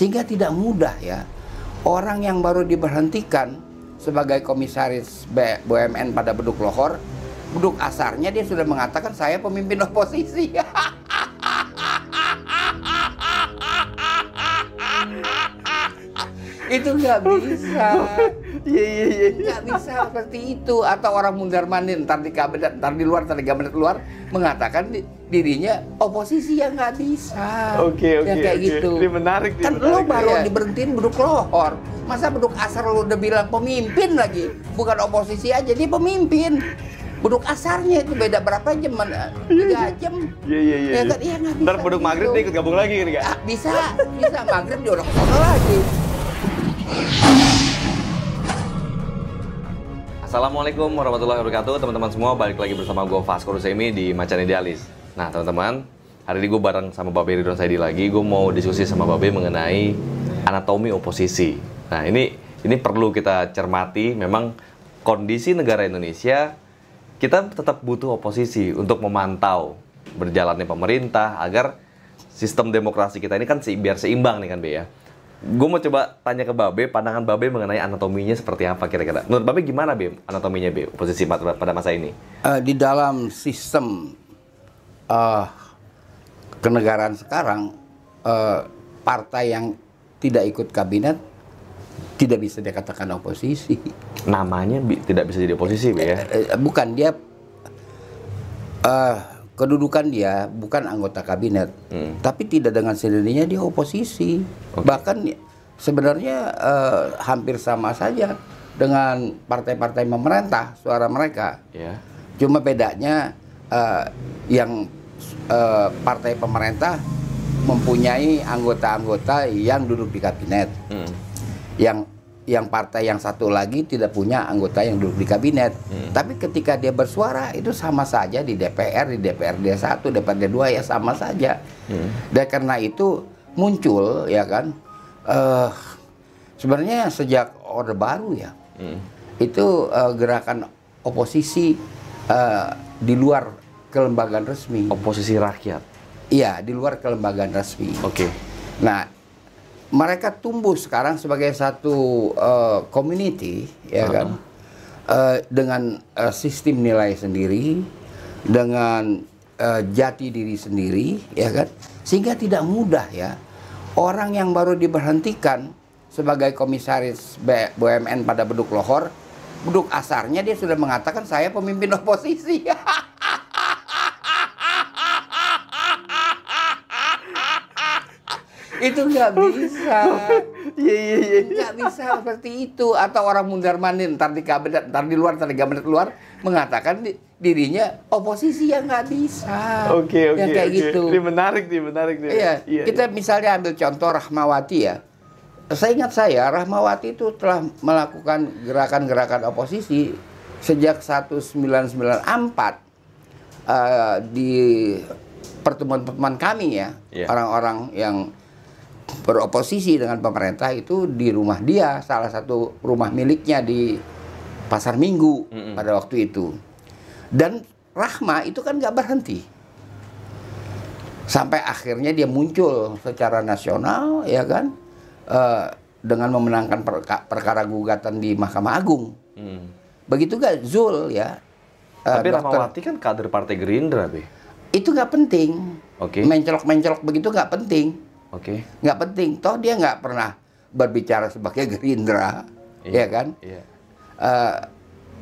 Sehingga tidak mudah ya orang yang baru diberhentikan sebagai komisaris BUMN pada beduk lohor, beduk asarnya dia sudah mengatakan saya pemimpin oposisi. itu nggak bisa. Iya iya iya. nggak bisa seperti itu atau orang mundar mandir ntar di kabinet ntar di luar ntar di kabinet luar mengatakan di- dirinya oposisi yang nggak bisa Oke oke. yang kayak oke. gitu Ini menarik kan lo menarik. baru Iya. diberhentiin beduk lohor masa beduk asar lo udah bilang pemimpin lagi bukan oposisi aja dia pemimpin beduk asarnya itu beda berapa jam Men- tiga jam Iya iya iya. Ya iya. kan, iya, Ntar bisa beduk maghrib gitu. dia ikut gabung lagi kan? Ah, bisa bisa maghrib dia udah lagi Assalamualaikum warahmatullahi wabarakatuh. Teman-teman semua balik lagi bersama gue Vasco Rusemi di Macan Idealis. Nah teman-teman hari ini gue bareng sama Babe Ridwan Saidi lagi. Gue mau diskusi sama Babe mengenai anatomi oposisi. Nah ini ini perlu kita cermati. Memang kondisi negara Indonesia kita tetap butuh oposisi untuk memantau berjalannya pemerintah agar sistem demokrasi kita ini kan biar seimbang nih kan Be ya Gue mau coba tanya ke Babe, pandangan Babe mengenai anatominya seperti apa kira-kira. Menurut Babe gimana Be anatominya Be, posisi pada masa ini? Eh, di dalam sistem eh, kenegaraan sekarang eh, partai yang tidak ikut kabinet tidak bisa dikatakan oposisi. Namanya Bi, tidak bisa jadi oposisi ya. Bukan dia eh, kedudukan dia bukan anggota kabinet, Hmm. tapi tidak dengan sendirinya dia oposisi. Bahkan sebenarnya eh, hampir sama saja dengan partai-partai pemerintah suara mereka. Ya. Cuma bedanya eh, yang eh, partai pemerintah mempunyai anggota-anggota yang duduk di kabinet. Hmm. Yang yang partai yang satu lagi tidak punya anggota yang duduk di kabinet. Tapi ketika dia bersuara itu sama saja di DPR, di DPRD 1, DPRD 2 ya sama saja. Dan karena itu muncul ya kan eh sebenarnya sejak Orde Baru ya Hmm. itu eh, gerakan oposisi eh, di luar kelembagaan resmi. Oposisi rakyat. Iya, di luar kelembagaan resmi. Oke. Nah, mereka tumbuh sekarang sebagai satu eh, community, ya kan, Eh, dengan eh, sistem nilai sendiri, dengan eh, jati diri sendiri, ya kan, sehingga tidak mudah ya. Orang yang baru diberhentikan sebagai komisaris BUMN pada beduk lohor, beduk asarnya dia sudah mengatakan saya pemimpin oposisi. itu nggak bisa Iya iya iya. nggak bisa seperti itu atau orang mundar mandir ntar di kabinet ntar di luar ntar di kabinet luar mengatakan di- dirinya oposisi yang nggak bisa Oke oke. yang kayak oke. gitu Ini menarik nih, menarik nih. iya iya. kita misalnya ambil contoh Rahmawati ya saya ingat saya Rahmawati itu telah melakukan gerakan-gerakan oposisi sejak 1994 eh, di pertemuan-pertemuan kami ya Iya. orang-orang yang beroposisi dengan pemerintah itu di rumah dia salah satu rumah miliknya di pasar Minggu Mm-mm. pada waktu itu dan Rahma itu kan nggak berhenti sampai akhirnya dia muncul secara nasional ya kan eh, dengan memenangkan perka- perkara gugatan di Mahkamah Agung Hmm. begitu gak Zul ya eh, Tapi dokter- Rahmawati kan kader Partai Gerindra Be. itu nggak penting Oke. mencolok-mencolok begitu nggak penting Oke. nggak penting toh dia nggak pernah berbicara sebagai Gerindra Iya. ya kan Iya. Eh,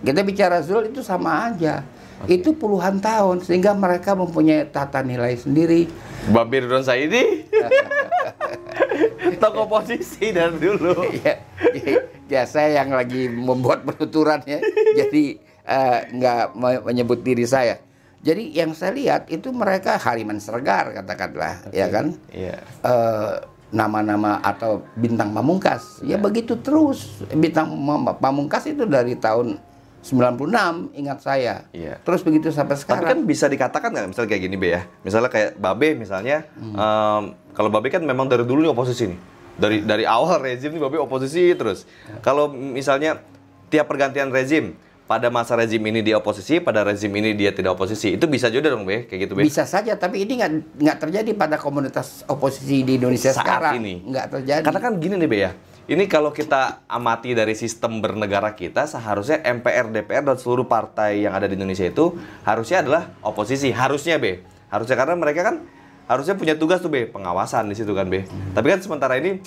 kita bicara Zul itu sama aja itu puluhan tahun sehingga mereka mempunyai tata nilai sendiri Babe Ridwan Saidi. Tokoh oposisi dari dulu. ya, ya, ya, saya yang lagi membuat penuturan ya jadi eh, nggak me- menyebut diri saya jadi yang saya lihat itu mereka Hariman Sergar katakanlah ya kan Iya. eh, nama-nama atau bintang pamungkas ya begitu terus bintang Pam- pamungkas itu dari tahun 96 ingat saya Iya. terus begitu sampai Tapi sekarang kan bisa dikatakan nggak misalnya kayak gini Be ya. Misalnya kayak Babe misalnya, Hmm. em, kalau Babe kan memang dari dulu nih oposisi nih. Dari dari awal rezim nih Babe oposisi terus. Kalau misalnya tiap pergantian rezim, pada masa rezim ini dia oposisi, pada rezim ini dia tidak oposisi. Itu bisa juga dong, Be, kayak gitu, Be. Bisa saja, tapi ini nggak nggak terjadi pada komunitas oposisi di Indonesia Saat sekarang. ini. Nggak terjadi. Karena kan gini nih, Be ya. Ini kalau kita amati dari sistem bernegara kita, seharusnya MPR, DPR, dan seluruh partai yang ada di Indonesia itu harusnya adalah oposisi. Harusnya, Be. Harusnya karena mereka kan harusnya punya tugas tuh, Be. Pengawasan di situ kan, Be. Tapi kan sementara ini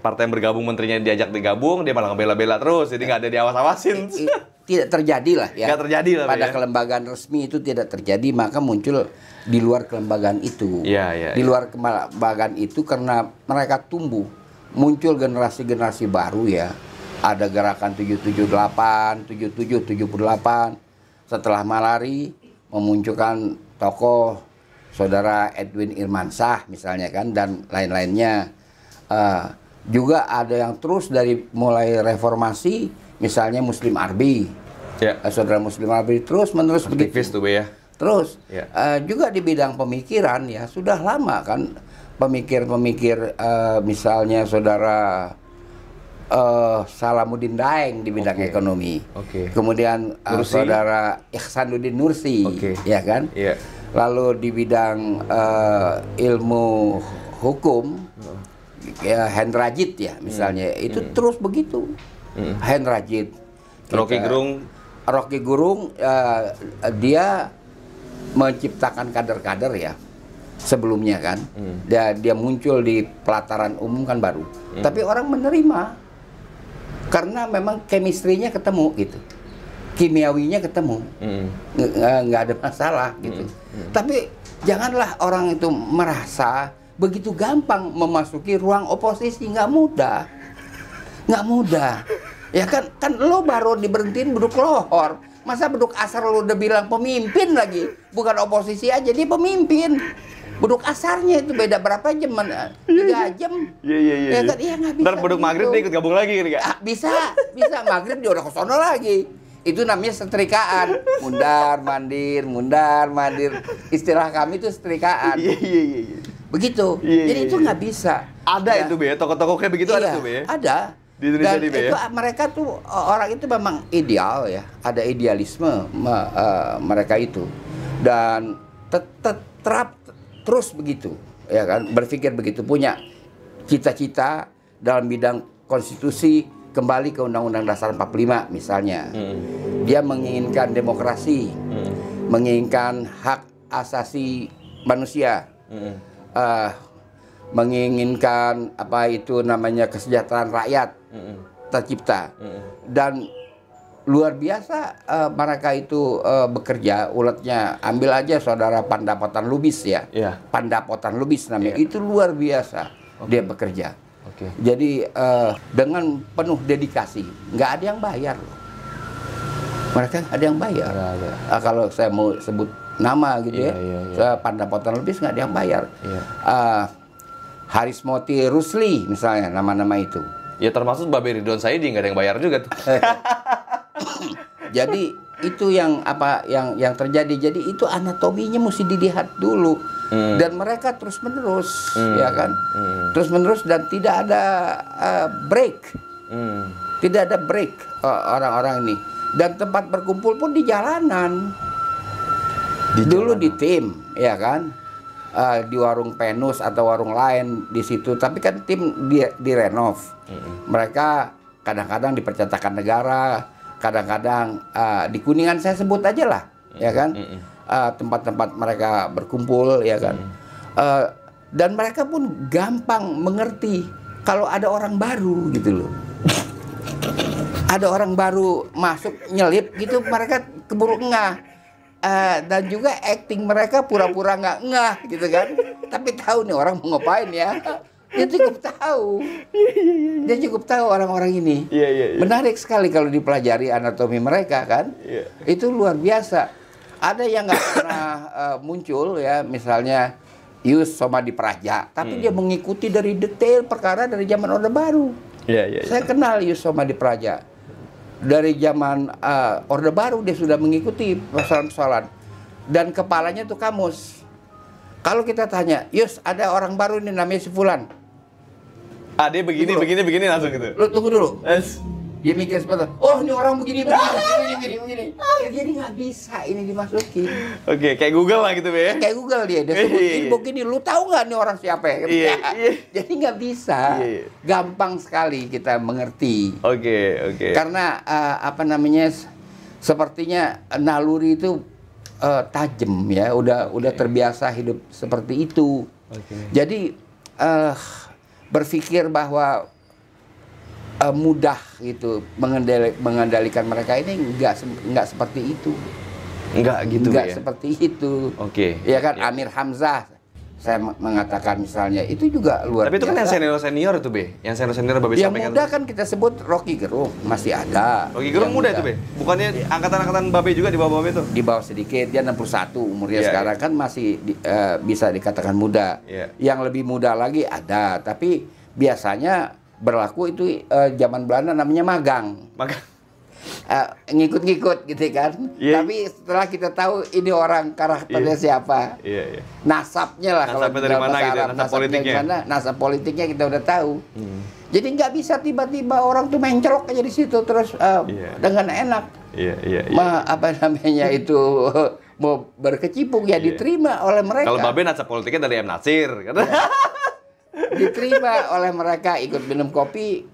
partai yang bergabung menterinya diajak digabung, dia malah ngebela-bela terus. Jadi nggak ada diawas-awasin. Tidak terjadi lah ya. Nggak terjadi lah, Pada ya. kelembagaan resmi itu tidak terjadi, maka muncul di luar kelembagaan itu. Iya, iya, Di iya. luar kelembagaan itu karena mereka tumbuh, muncul generasi-generasi baru ya. Ada gerakan 778, 77, 78. Setelah Malari memunculkan tokoh saudara Edwin Irmansah misalnya kan dan lain-lainnya. Eh, juga ada yang terus dari mulai reformasi misalnya Muslim Arbi Ya. Eh, saudara Muslim Arbi terus menerus Aktivis begitu tuh, Be ya. terus Ya. eh, juga di bidang pemikiran ya sudah lama kan pemikir-pemikir eh, misalnya saudara eh, Salamuddin Daeng di bidang Oke. ekonomi Oke. kemudian Nursi. saudara Ihsanuddin Nursi Oke. ya kan Iya. lalu di bidang eh, ilmu hukum ya Hendrajit ya misalnya itu terus begitu Hendrajit Rocky Kita- Gerung. Rocky Gerung eh, dia menciptakan kader-kader ya sebelumnya kan. Dia dia muncul di pelataran umum kan baru. Tapi orang menerima. Karena memang chemistry-nya ketemu gitu. Kimiawinya ketemu. Mm. Nge- nggak ada masalah gitu. Tapi janganlah orang itu merasa begitu gampang memasuki ruang oposisi. Nggak mudah, nggak mudah. Ya kan kan lo baru diberhentiin duduk lohor, masa beduk asar lo udah bilang pemimpin lagi, bukan oposisi aja dia pemimpin. Beduk asarnya itu beda berapa jam? Tiga jam. Iya, iya, iya. Ya kan, iya nggak bisa. Ntar beduk maghrib begitu. dia ikut gabung lagi gitu, Ah, bisa, bisa maghrib dia udah ke sono lagi. Itu namanya setrikaan. Mundar, mandir, mundar, mandir. Istilah kami itu setrikaan. Iya, iya, iya. iya. Begitu. Iya, Jadi iya, itu iya. nggak bisa. Ada Ya. itu, Be. Toko-toko kayak begitu ada Iya, tuh, Be. ya? Ada. Di Indonesia Dan itu ya? mereka tuh orang itu memang ideal ya, ada idealisme me- eh, mereka itu dan tet- tet- terap terus begitu, ya kan berpikir begitu punya cita-cita dalam bidang konstitusi kembali ke Undang-Undang Dasar 45 misalnya, Hmm. dia menginginkan demokrasi, menginginkan hak asasi manusia, Mm. eh, menginginkan apa itu namanya kesejahteraan rakyat Tercipta Mm. dan luar biasa eh, mereka itu eh, bekerja ulatnya ambil aja saudara Pandapotan Lubis ya Iya. Pandapotan Lubis namanya Iya. itu luar biasa dia bekerja Oke. jadi eh, dengan penuh dedikasi nggak ada yang bayar loh mereka ada yang bayar ada. Ah, kalau saya mau sebut nama gitu Iya, ya iya. Saya Pandapotan Lubis nggak ada yang bayar Iya. Ah, Haris Moti Rusli misalnya nama-nama itu Ya termasuk Babe Ridwan Saidi nggak ada yang bayar juga tuh. Jadi itu yang apa yang yang terjadi. Jadi itu anatominya mesti dilihat dulu. Hmm. Dan mereka terus menerus, Hmm. ya kan? Hmm. Terus menerus dan tidak ada uh, break, Hmm. tidak ada break uh, orang-orang ini. Dan tempat berkumpul pun di jalanan. Di dulu jalanan. di tim, ya kan? Uh, di warung Penus atau warung lain di situ. Tapi kan tim di direnov. Mereka kadang-kadang di percetakan negara, kadang-kadang uh, di Kuningan saya sebut aja lah, ya kan? Mm-mm. Uh, tempat-tempat mereka berkumpul, ya kan? Uh, dan mereka pun gampang mengerti kalau ada orang baru gitu loh. ada orang baru masuk nyelip gitu mereka keburu ngah Eh, dan juga acting mereka pura-pura nggak ngah gitu kan. Tapi tahu nih orang mau ngapain ya. Dia cukup tahu. Dia cukup tahu orang-orang ini. Iya, iya, iya. menarik sekali kalau dipelajari anatomi mereka kan. Itu luar biasa. Ada yang nggak pernah eh, muncul ya misalnya Yus Somadi Praja tapi dia mengikuti dari detail perkara dari zaman Orde Baru. Iya, iya. iya. saya kenal Yus Somadi Praja dari zaman eh, Orde Baru dia sudah mengikuti persoalan-persoalan dan kepalanya tuh kamus. Kalau kita tanya, Yus ada orang baru ini namanya si Fulan. Ah, dia begini, begini, begini langsung gitu. Lu tunggu dulu. Es. Dia mikir seperti oh ini orang begini begini begini begini, begini. Ya, jadi nggak bisa ini dimasukin Oke, kayak Google lah gitu, Be. kayak Google dia dia Iya, sebut iya, ini begini lu tahu nggak nih orang siapa ya Iya, iya. jadi nggak bisa Iya, gampang sekali kita mengerti Oke, oke. karena eh, apa namanya sepertinya naluri itu eh, tajam ya udah udah terbiasa hidup seperti itu Oke. jadi eh, berpikir bahwa eh, mudah gitu mengendali- mengendalikan mereka ini nggak nggak seperti itu Enggak gitu, nggak ya. seperti itu Oke. ya kan Ya. Amir Hamzah saya mengatakan misalnya itu juga luar Tapi itu kan yang biasa. senior senior itu, Be. Yang senior senior Babe yang sampaikan. muda kan kita sebut Rocky Gerung masih ada Oke, Gerung Yang muda itu, Be. Bukannya angkatan-angkatan Babe juga di bawah Babe itu? di bawah sedikit dia 61 umurnya Iya, sekarang kan masih di- eh, bisa dikatakan muda. Iya. Yang lebih muda lagi ada, tapi biasanya berlaku itu eh, zaman Belanda namanya magang. Maka Eh, ngikut-ngikut gitu kan. Iya. Tapi setelah kita tahu ini orang karakternya siapa, Iya, iya. nasabnya lah kalau Nasabnya dari mana gitu ya, nasab politiknya. gimana, nasab politiknya kita udah tahu. Hmm. Jadi nggak bisa tiba-tiba orang tuh mencolok aja di situ terus eh, Iya. dengan enak Iya, iya, iya. ma apa namanya itu mau berkecimpung ya Iya. diterima oleh mereka Kalau Babe nasab politiknya dari M Nasir, kan? diterima oleh mereka ikut minum kopi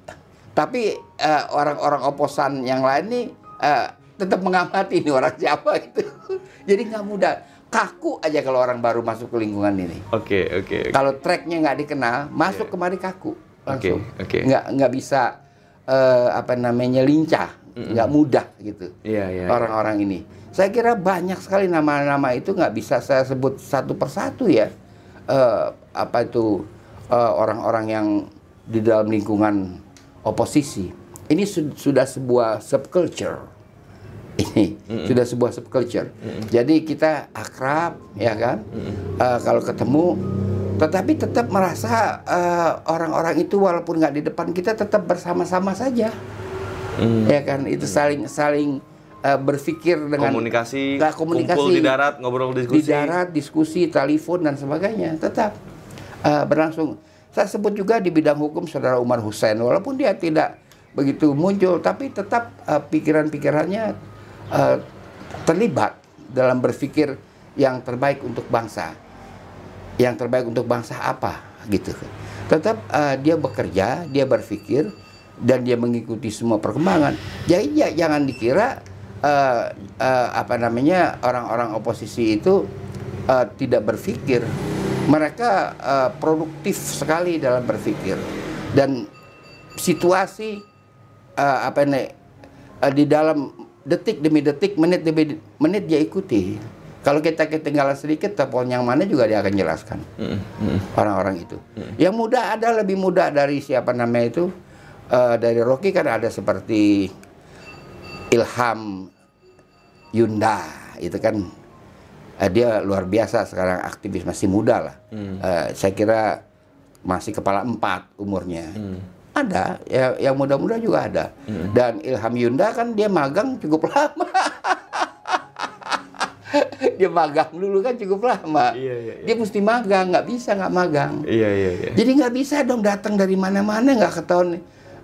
tapi eh, orang-orang oposan yang lain nih eh, tetap mengamati ini orang siapa itu jadi nggak mudah kaku aja kalau orang baru masuk ke lingkungan ini Oke, oke. oke. kalau tracknya nggak dikenal masuk Iya. kemari kaku langsung oke. nggak nggak bisa eh, apa namanya lincah nggak mudah gitu Iya, iya. orang-orang ini. Saya kira banyak sekali nama-nama itu nggak bisa saya sebut satu persatu ya. Eh, apa itu eh, orang-orang yang di dalam lingkungan oposisi. Ini su- sudah sebuah subculture. Ini sudah sebuah subculture. Jadi kita akrab, ya kan? Eh, kalau ketemu, tetapi tetap merasa eh, orang-orang itu walaupun nggak di depan kita tetap bersama-sama saja Hmm. ya kan itu saling saling eh, berpikir dengan komunikasi, Nggak komunikasi. kumpul di darat, ngobrol di diskusi. darat diskusi telepon dan sebagainya tetap eh, berlangsung. Saya sebut juga di bidang hukum saudara Umar Hussein. Walaupun dia tidak begitu muncul tapi tetap eh, pikiran-pikirannya eh, terlibat dalam berpikir yang terbaik untuk bangsa. Yang terbaik untuk bangsa apa? Gitu. Tetap eh, dia bekerja dia berpikir dan dia mengikuti semua perkembangan. Jadi ya, jangan dikira eh, eh, apa namanya orang-orang oposisi itu eh, tidak berpikir mereka eh, produktif sekali dalam berpikir. Dan situasi eh, apa nih eh, di dalam detik demi detik menit demi menit dia ikuti. Kalau kita ketinggalan sedikit telepon yang mana juga dia akan jelaskan. Mm, mm. orang-orang itu. Yang muda ada lebih muda dari siapa namanya itu Eh, dari Rocky kan ada seperti Ilham Yunda itu kan eh, dia luar biasa sekarang aktivis masih muda lah. Eh, saya kira masih kepala empat umurnya. Ada ya yang muda-muda juga ada. Dan Ilham Yunda kan dia magang cukup lama. dia magang dulu kan cukup lama. Iya, iya, iya. Dia mesti magang, nggak bisa nggak magang. Iya, iya, iya. Jadi nggak bisa dong datang dari mana-mana nggak ketahuan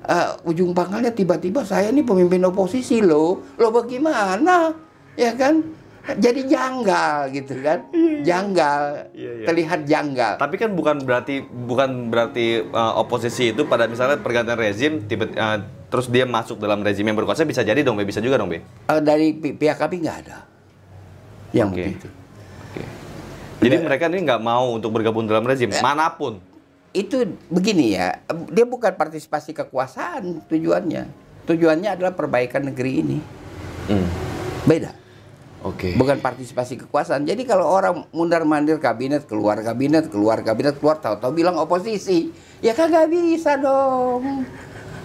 eh, ujung pangkalnya tiba-tiba saya ini pemimpin oposisi loh, lo bagaimana? Ya kan? Jadi janggal gitu kan? Janggal, Iya, iya. terlihat janggal. Tapi kan bukan berarti bukan berarti uh, oposisi itu pada misalnya pergantian rezim tiba uh, terus dia masuk dalam rezim yang berkuasa bisa jadi dong, Be. bisa juga dong, Be. Eh, dari pi- pihak kami nggak ada yang Oke. begitu. Oke. Jadi mereka ini nggak mau untuk bergabung dalam rezim mana pun. Itu begini ya, dia bukan partisipasi kekuasaan tujuannya. Tujuannya adalah perbaikan negeri ini. Hmm. Beda. Oke. bukan partisipasi kekuasaan. Jadi kalau orang mundar mandir kabinet keluar kabinet keluar kabinet keluar tahu-tahu bilang oposisi, ya kagak bisa dong,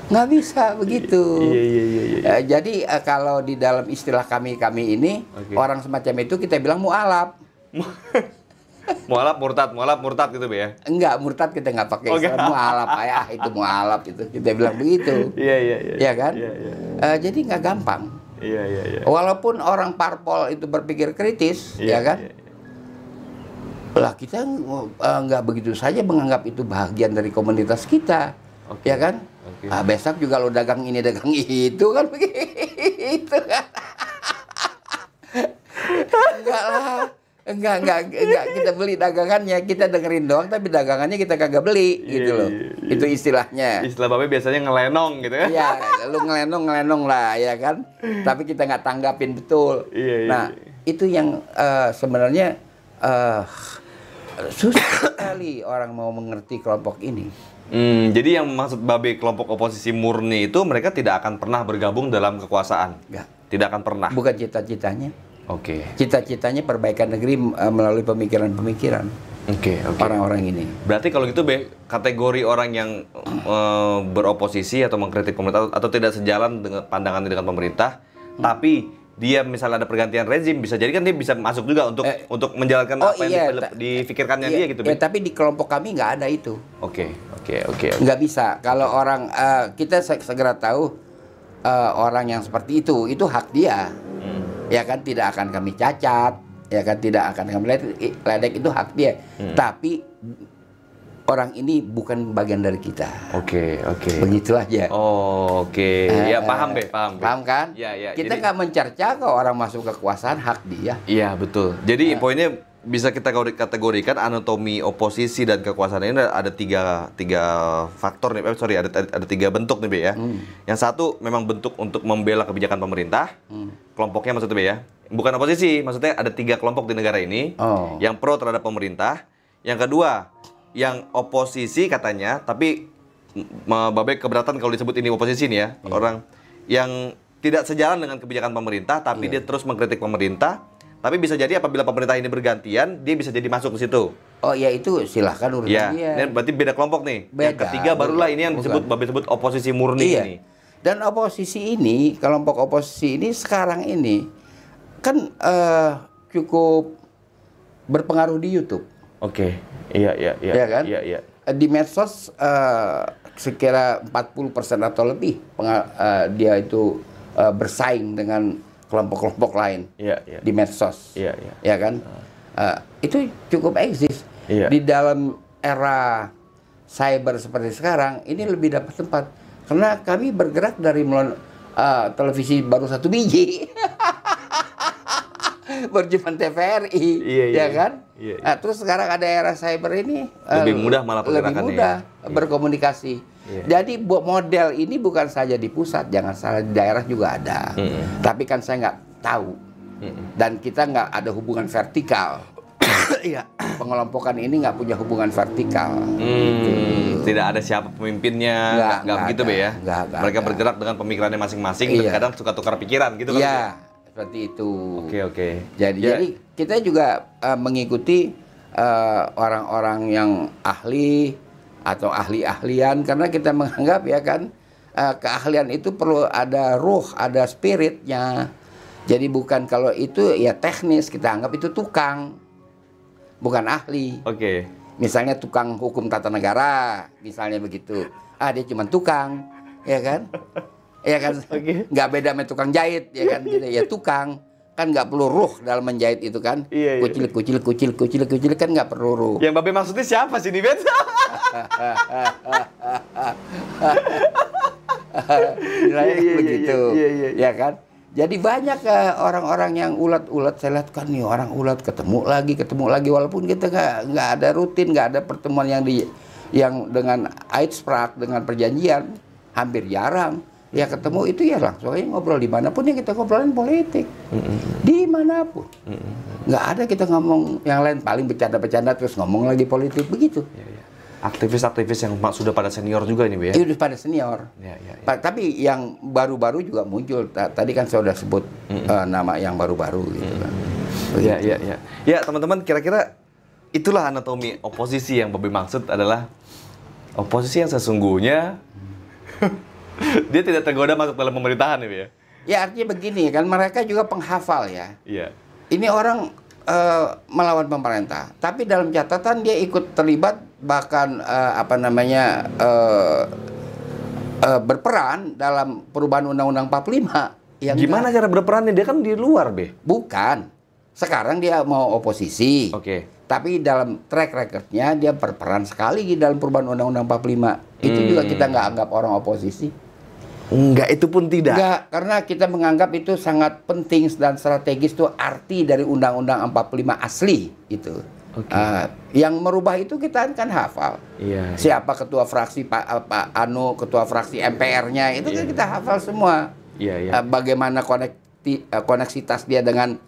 nggak bisa begitu. Iya, iya, iya, iya. Eh, jadi eh, kalau di dalam istilah kami kami ini Oke. orang semacam itu kita bilang mualaf. mualaf murtad, mualaf murtad gitu, ya. Enggak murtad kita nggak pakai Oh, istilah nggak. mualaf ayah itu mualaf itu kita bilang begitu. Iya, iya, iya. ya kan? Iya, iya. Eh, jadi nggak gampang. Iya, iya, iya. Walaupun orang parpol itu berpikir kritis, Iya, ya kan? iya, iya. lah kita eh, nggak begitu saja menganggap itu bagian dari komunitas kita Oke. ya kan oke. Ah, besok juga lo dagang ini dagang itu kan begitu kan. enggak lah. Enggak, enggak, enggak kita beli dagangannya, kita dengerin doang tapi dagangannya kita kagak beli Iya, gitu loh. iya, iya. Itu istilahnya. Istilah babe biasanya ngelenong gitu ya. Iya, lu ngelenong ngelenong lah ya kan. Tapi kita nggak tanggapin betul. Iya, iya, Nah, iya. itu yang eh, sebenarnya eh, susah sekali orang mau mengerti kelompok ini. Hmm, jadi yang maksud babe kelompok oposisi murni itu mereka tidak akan pernah bergabung dalam kekuasaan. Nggak. Tidak akan pernah. Bukan cita-citanya. Oke. Cita-citanya perbaikan negeri eh, melalui pemikiran-pemikiran Oke, oke. orang-orang ini. Berarti kalau gitu be kategori orang yang eh, beroposisi atau mengkritik pemerintah atau tidak sejalan dengan pandangan dengan pemerintah, tapi dia misalnya ada pergantian rezim bisa jadi kan dia bisa masuk juga untuk Eh, untuk menjalankan oh apa yang iya, ta- difikirkannya Iya, dia gitu. ya, Be. tapi di kelompok kami nggak ada itu. Oke, oke, oke. oke. nggak bisa kalau orang eh, kita se- segera tahu eh, orang yang seperti itu itu hak dia Hmm. Ya kan tidak akan kami cacat ya kan tidak akan kami ledek, ledek itu hak dia Hmm. tapi orang ini bukan bagian dari kita Oke, oke. begitu aja Oh, oke. Eh, ya paham be, paham. Be. paham kan Ya, ya. kita nggak mencerca kalau orang masuk kekuasaan hak dia Iya betul. Jadi poinnya bisa kita kategori- kategorikan anatomi oposisi dan kekuasaan ini ada tiga tiga faktor nih. Eh, sorry ada ada tiga bentuk nih be ya. Yang satu memang bentuk untuk membela kebijakan pemerintah. Kelompoknya maksudnya be ya. Bukan oposisi, maksudnya ada tiga kelompok di negara ini Oh. yang pro terhadap pemerintah. Yang kedua yang oposisi katanya, tapi m- Babe keberatan kalau disebut ini oposisi nih ya orang yang tidak sejalan dengan kebijakan pemerintah, tapi dia terus mengkritik pemerintah. Tapi bisa jadi apabila pemerintah ini bergantian, dia bisa jadi masuk ke situ. oh ya itu silahkan urusan Ya, dia ini berarti beda kelompok nih. yang Beda, ketiga barulah bukan, ini yang disebut Babe sebut oposisi murni iya. ini. Dan oposisi ini, kelompok oposisi ini sekarang ini kan eh, cukup berpengaruh di YouTube. Oke, iya iya iya. Iya kan? Iya iya. Eh, Di medsos eh, sekira 40% atau lebih eh, dia itu eh, bersaing dengan kelompok-kelompok lain Iya iya. di medsos. Iya iya. Ya kan? Eh, itu cukup eksis. Iya. Di dalam era cyber seperti sekarang, ini lebih dapat tempat. Karena kami bergerak dari melon, eh, televisi baru satu biji. Berjuman TVRI, Iya, iya, ya kan? iya, iya. Nah, terus sekarang ada era cyber ini eh, Lebih mudah malah lebih mudah ya. berkomunikasi. Iya. Jadi model ini bukan saja di pusat, jangan salah di daerah juga ada. Mm-mm. Tapi kan saya nggak tahu Mm-mm. dan kita nggak ada hubungan vertikal. Iya, pengelompokan ini nggak punya hubungan vertikal. Hmm, tidak ada siapa pemimpinnya, Nggak, begitu be ya. Nggak, nggak Mereka ada. bergerak dengan pemikirannya masing-masing dan Iya. kadang suka tukar pikiran gitu kan. Iya, seperti itu. Oke oke. Jadi, Ya, jadi kita juga eh, mengikuti eh, orang-orang yang ahli atau ahli-ahlian karena kita menganggap ya kan eh, keahlian itu perlu ada ruh, ada spiritnya. Jadi bukan kalau itu ya teknis kita anggap itu tukang, bukan ahli. Oke. Misalnya tukang hukum tata negara, misalnya begitu. Ah dia cuma tukang, ya kan? Ya kan? Oke. Nggak beda sama tukang jahit, ya kan? Gitu, ya tukang kan nggak perlu ruh dalam menjahit itu kan? Iya, iya. Kucil, kucil, kucil, kucil, kucil kan nggak perlu ruh. Yang Babe maksudnya siapa sih nih, Ben? Iya, iya, iya, begitu, iya, iya, iya. ya kan? Jadi banyak eh, orang-orang yang ulat-ulat saya lihat kan nih orang ulat ketemu lagi ketemu lagi walaupun kita nggak nggak ada rutin nggak ada pertemuan yang di yang dengan Aidsprach dengan perjanjian hampir jarang ya ketemu itu ya langsung aja ngobrol di mana pun ya kita ngobrolin politik di mana pun nggak ada kita ngomong yang lain paling bercanda-bercanda terus ngomong lagi politik begitu Iya, iya. Aktivis-aktivis yang sudah pada senior juga ini, Be ya. itu udah pada senior Iya, iya. iya. Pa- tapi yang baru-baru juga muncul. Ta- Tadi kan saya sudah sebut eh, nama yang baru-baru gitu kan. Iya, iya, iya. Ya, teman-teman, kira-kira itulah anatomi oposisi yang Babe maksud adalah oposisi yang sesungguhnya dia tidak tergoda masuk dalam pemerintahan ya. Ya artinya begini kan mereka juga penghafal ya. Iya. Ini orang eh, melawan pemerintah, tapi dalam catatan dia ikut terlibat bahkan eh, apa namanya eh, eh, berperan dalam perubahan Undang-Undang 45. Yang Gimana cara berperannya? Dia kan di luar, Be. Bukan. Sekarang dia mau oposisi. Oke. Tapi dalam track recordnya dia berperan sekali di dalam perubahan Undang-Undang 45 Itu juga Hmm. kita nggak anggap orang oposisi. Enggak, itu pun tidak. Enggak, karena kita menganggap itu sangat penting dan strategis itu arti dari Undang-Undang 45 asli itu. Oke. Ah, yang merubah itu kita kan hafal. Iya. Siapa ketua fraksi Pak, eh, Pak Anu, ketua fraksi MPR-nya itu kan Iya. kita hafal semua. Iya, iya. Eh, bagaimana konekti, eh, koneksitas dia dengan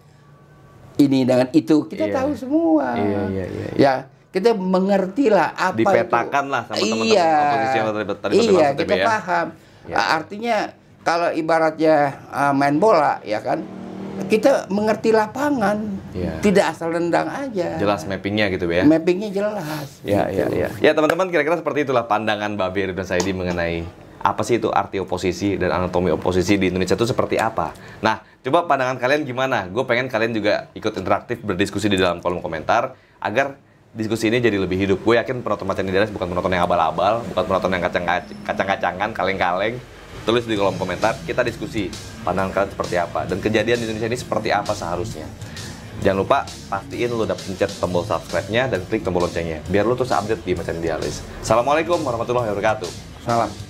ini dengan itu kita Iya. tahu semua. Iya, iya, iya, iya. Ya, kita mengertilah apa Dipetakan itu. lah sama teman-teman iya. oposisi yang tadi- tadi Iya, kita ya. paham. Iya. Ah, Artinya kalau ibaratnya ah, main bola ya kan, kita mengerti lapangan. Iya. Tidak asal nendang aja. Jelas mappingnya gitu ya. Mappingnya jelas. Ya, ya, gitu. ya. Ya teman-teman kira-kira seperti itulah pandangan Mbak Beri dan Saidi mengenai apa sih itu arti oposisi dan anatomi oposisi di Indonesia itu seperti apa. Nah, coba pandangan kalian gimana? Gue pengen kalian juga ikut interaktif berdiskusi di dalam kolom komentar agar diskusi ini jadi lebih hidup. Gue yakin penonton Macan Idealis bukan penonton yang abal-abal, bukan penonton yang kacang- kacang-kacangan, kaleng-kaleng. Tulis di kolom komentar, kita diskusi pandangan kalian seperti apa dan kejadian di Indonesia ini seperti apa seharusnya. Jangan lupa pastiin lu udah pencet tombol subscribe-nya dan klik tombol loncengnya biar lu terus update di Macan Idealis. Assalamualaikum warahmatullahi wabarakatuh. Salam.